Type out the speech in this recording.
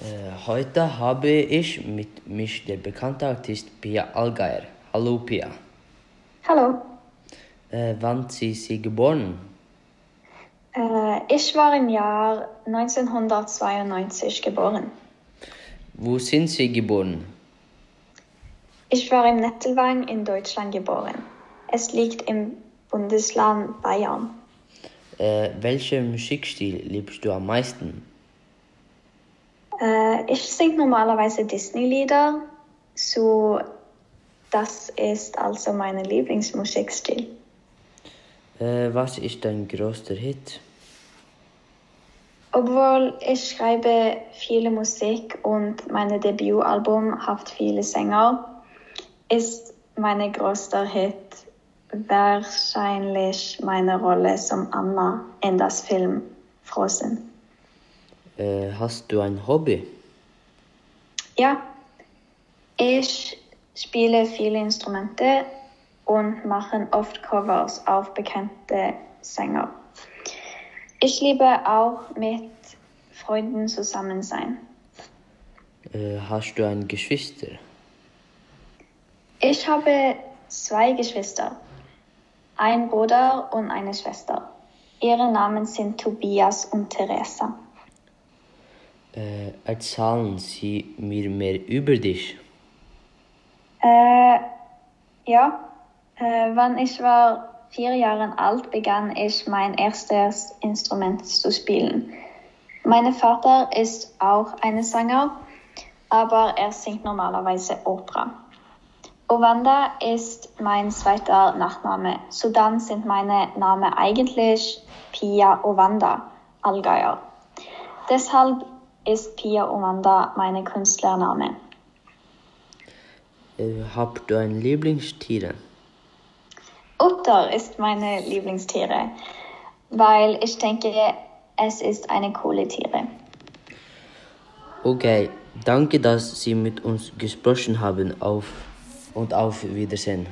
Äh, heute habe ich mit mich der bekannte Artist Pia Allgeier. Hallo Pia. Hallo. Äh, wann sind Sie geboren? Äh, ich war im Jahr 1992 geboren. Wo sind Sie geboren? Ich war im Nettelwang in Deutschland geboren. Es liegt im Bundesland Bayern. Äh, welchen Musikstil liebst du am meisten? Äh, ich singe normalerweise Disney-Lieder, so das ist also mein Lieblingsmusikstil. Äh, was ist dein größter Hit? Obwohl ich schreibe viele Musik und mein Debütalbum hat viele Sänger, ist mein größter Hit wahrscheinlich meine Rolle som Anna in das Film Frozen. Äh, hast du ein Hobby? Ja, ich spiele viele Instrumente und mache oft Covers auf bekannte Sänger. Ich liebe auch mit Freunden zusammen sein. Äh, hast du ein Geschwister? Ich habe zwei Geschwister, ein Bruder und eine Schwester. Ihre Namen sind Tobias und Teresa. Äh, erzählen Sie mir mehr über dich. Äh, ja, äh, wenn ich war vier Jahre alt, begann ich mein erstes Instrument zu spielen. Mein Vater ist auch ein Sänger, aber er singt normalerweise Opera. Owanda ist mein zweiter Nachname. Sudan sind meine Namen eigentlich Pia Owanda Allgeier. Deshalb ist Pia Owanda meine Künstlername. Äh, habt du ein Lieblingstier? Otter ist meine Lieblingstiere, weil ich denke, es ist eine coole Tiere. Okay, danke, dass Sie mit uns gesprochen haben. Auf und auf Wiedersehen.